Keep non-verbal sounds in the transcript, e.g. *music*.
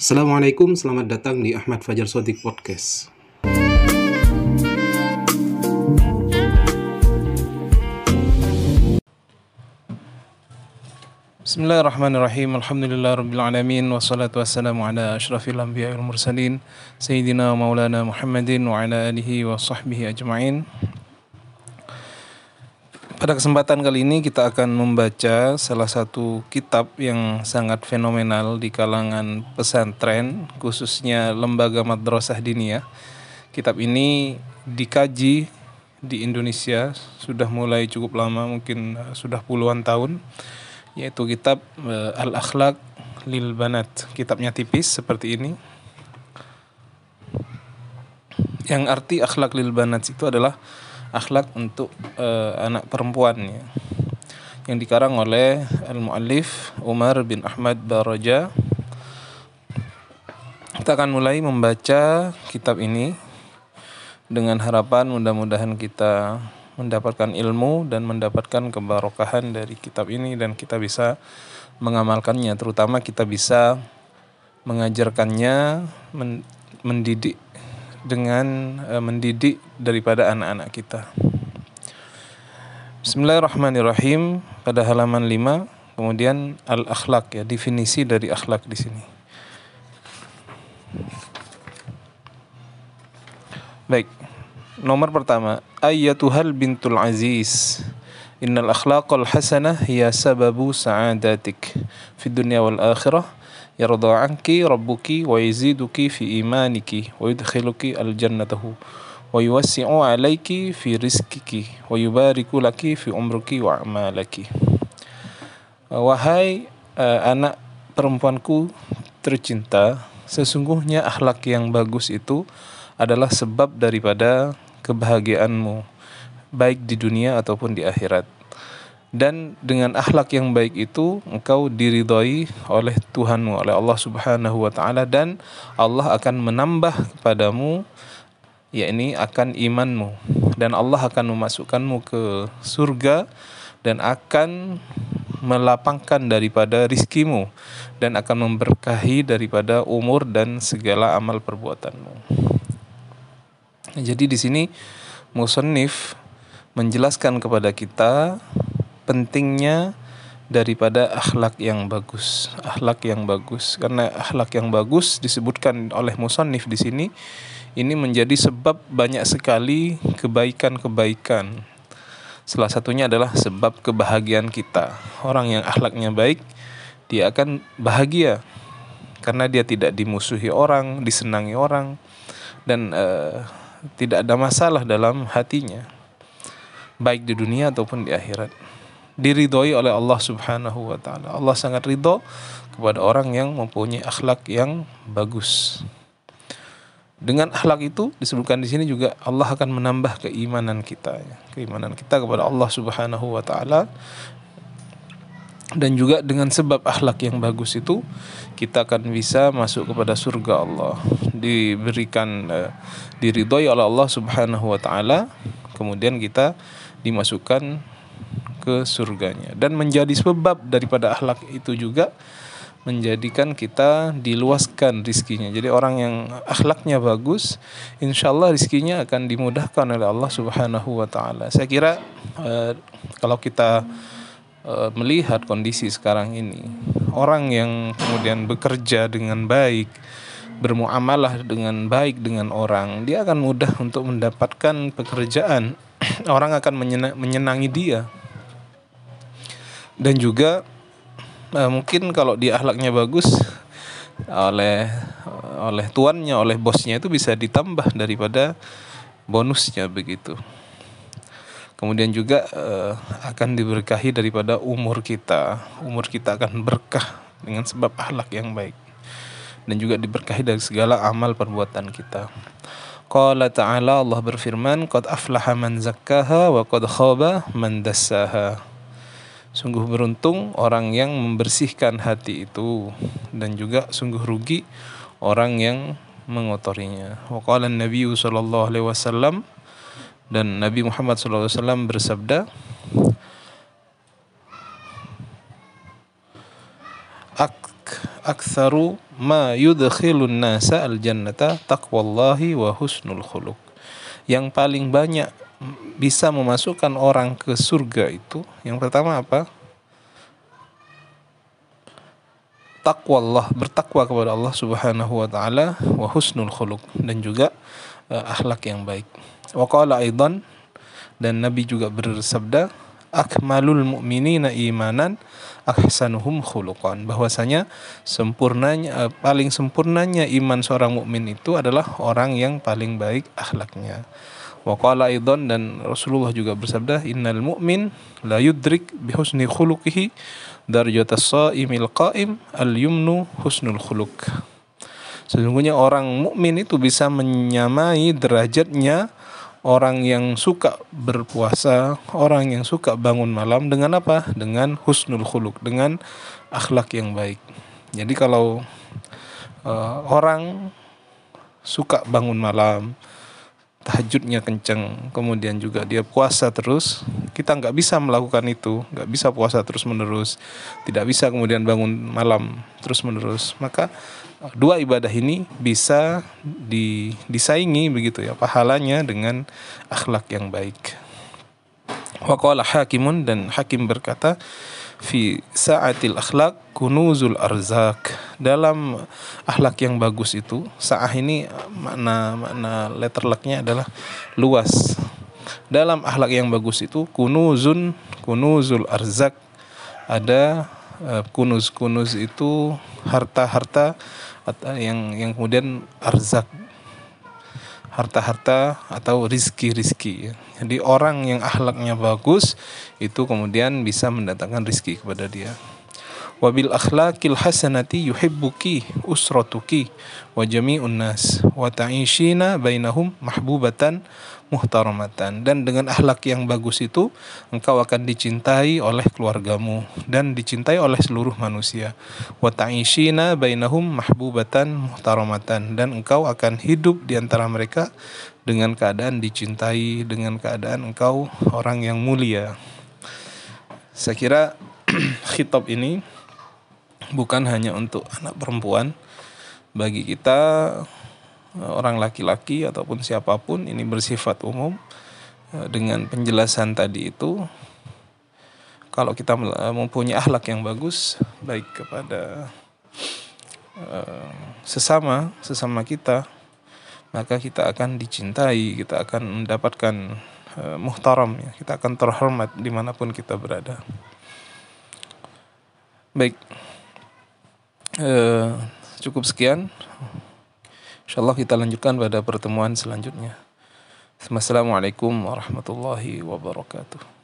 Assalamualaikum, selamat datang di Ahmad Fajar Sodik Podcast. Bismillahirrahmanirrahim. Alhamdulillah wassalatu wassalamu ala asyrafil anbiya'i wal mursalin sayyidina maulana Muhammadin wa ala alihi wa sahbihi ajma'in. Pada kesempatan kali ini kita akan membaca salah satu kitab yang sangat fenomenal di kalangan pesantren, khususnya lembaga madrasah diniyah. Kitab ini dikaji di Indonesia sudah mulai cukup lama, mungkin uh, sudah puluhan tahun, yaitu kitab uh, Al-Akhlaq lil Banat. Kitabnya tipis seperti ini. Yang arti akhlak lil banat itu adalah akhlak untuk uh, anak perempuannya yang dikarang oleh al-muallif Umar bin Ahmad Baraja. Kita akan mulai membaca kitab ini dengan harapan mudah-mudahan kita mendapatkan ilmu dan mendapatkan kebarokahan dari kitab ini dan kita bisa mengamalkannya terutama kita bisa mengajarkannya mendidik dengan uh, mendidik daripada anak-anak kita. Bismillahirrahmanirrahim pada halaman 5 kemudian al-akhlak ya definisi dari akhlak di sini. Baik. Nomor pertama, ayyatuhal bintul aziz. Innal akhlaqal hasanah hiya sababu sa'adatik fid dunya wal akhirah يرضى عنك ربك ويزيدك في إيمانك ويدخلك الجنة ويوسع عليك في رزقك ويبارك لك في عمرك وأعمالك Wahai uh, anak perempuanku tercinta, sesungguhnya akhlak yang bagus itu adalah sebab daripada kebahagiaanmu, baik di dunia ataupun di akhirat dan dengan akhlak yang baik itu engkau diridhoi oleh Tuhanmu oleh Allah Subhanahu wa taala dan Allah akan menambah kepadamu yakni akan imanmu dan Allah akan memasukkanmu ke surga dan akan melapangkan daripada rizkimu dan akan memberkahi daripada umur dan segala amal perbuatanmu. Jadi di sini musannif menjelaskan kepada kita pentingnya daripada akhlak yang bagus. Akhlak yang bagus karena akhlak yang bagus disebutkan oleh musannif di sini ini menjadi sebab banyak sekali kebaikan-kebaikan. Salah satunya adalah sebab kebahagiaan kita. Orang yang akhlaknya baik dia akan bahagia karena dia tidak dimusuhi orang, disenangi orang dan uh, tidak ada masalah dalam hatinya baik di dunia ataupun di akhirat diridhoi oleh Allah Subhanahu wa taala. Allah sangat ridho kepada orang yang mempunyai akhlak yang bagus. Dengan akhlak itu disebutkan di sini juga Allah akan menambah keimanan kita ya. Keimanan kita kepada Allah Subhanahu wa taala dan juga dengan sebab akhlak yang bagus itu kita akan bisa masuk kepada surga Allah diberikan uh, diridhoi oleh Allah Subhanahu wa taala kemudian kita dimasukkan ke surganya dan menjadi sebab daripada akhlak itu juga menjadikan kita diluaskan rizkinya. Jadi orang yang akhlaknya bagus, insya Allah rizkinya akan dimudahkan oleh Allah Subhanahu Wa Taala. Saya kira uh, kalau kita uh, melihat kondisi sekarang ini, orang yang kemudian bekerja dengan baik, bermuamalah dengan baik dengan orang, dia akan mudah untuk mendapatkan pekerjaan. *clears throat* orang akan menyenangi dia dan juga uh, mungkin kalau dia akhlaknya bagus oleh oleh tuannya oleh bosnya itu bisa ditambah daripada bonusnya begitu. Kemudian juga uh, akan diberkahi daripada umur kita. Umur kita akan berkah dengan sebab akhlak yang baik. Dan juga diberkahi dari segala amal perbuatan kita. Qala ta'ala Allah berfirman Qad aflaha man zakkaha wa qad khaba man dassaha Sungguh beruntung orang yang membersihkan hati itu dan juga sungguh rugi orang yang mengotorinya. Waqala Nabi sallallahu alaihi wasallam dan Nabi Muhammad sallallahu alaihi wasallam bersabda Ak aktsaru ma yudkhilun nasa al jannata taqwallahi wa husnul khuluq. Yang paling banyak bisa memasukkan orang ke surga itu yang pertama apa? Takwa Allah, bertakwa kepada Allah Subhanahu wa taala wa husnul dan juga uh, akhlak yang baik. Wa qala aidan dan Nabi juga bersabda akmalul mu'minina imanan ahsanuhum khuluqan bahwasanya sempurnanya paling sempurnanya iman seorang mukmin itu adalah orang yang paling baik akhlaknya. Wa qala aidan dan Rasulullah juga bersabda innal mu'min la yudrik bi husni khuluqihi darjatas shaimil qa'im al yumnu husnul khuluq. Sesungguhnya orang mukmin itu bisa menyamai derajatnya orang yang suka berpuasa, orang yang suka bangun malam dengan apa? Dengan husnul khuluq, dengan akhlak yang baik. Jadi kalau uh, orang suka bangun malam, tahajudnya kenceng, kemudian juga dia puasa terus, kita nggak bisa melakukan itu, nggak bisa puasa terus menerus, tidak bisa kemudian bangun malam terus menerus. Maka dua ibadah ini bisa di, disaingi begitu ya pahalanya dengan akhlak yang baik. Waqala hakimun dan hakim berkata, fi sa'atil akhlak kunuzul arzak. Dalam akhlak yang bagus itu sa'ah ini makna makna letter lucknya adalah luas. Dalam akhlak yang bagus itu kunuzun kunuzul arzak. Ada uh, kunuz kunuz itu harta-harta yang yang kemudian arzak harta-harta atau rizki-rizki. Jadi orang yang akhlaknya bagus itu kemudian bisa mendatangkan rizki kepada dia. Wabil akhlaqil hasanati yuhibbuki usratuki wa jami'un nas wa ta'ishina bainahum mahbubatan muhtaramatan. Dan dengan akhlak yang bagus itu engkau akan dicintai oleh keluargamu dan dicintai oleh seluruh manusia. Wa ta'ishina bainahum mahbubatan muhtaramatan. Dan engkau akan hidup di antara mereka dengan keadaan dicintai dengan keadaan engkau orang yang mulia. Saya kira *clears throat* khitab ini bukan hanya untuk anak perempuan. Bagi kita Eh, orang laki-laki ataupun siapa pun ini bersifat umum eh, dengan penjelasan tadi itu kalau kita eh, mempunyai akhlak yang bagus baik kepada sesama sesama kita maka kita akan dicintai kita akan mendapatkan muhtaram ya kita akan terhormat di mana pun kita berada. Baik cukup sekian Insyaallah kita lanjutkan pada pertemuan selanjutnya. Assalamualaikum warahmatullahi wabarakatuh.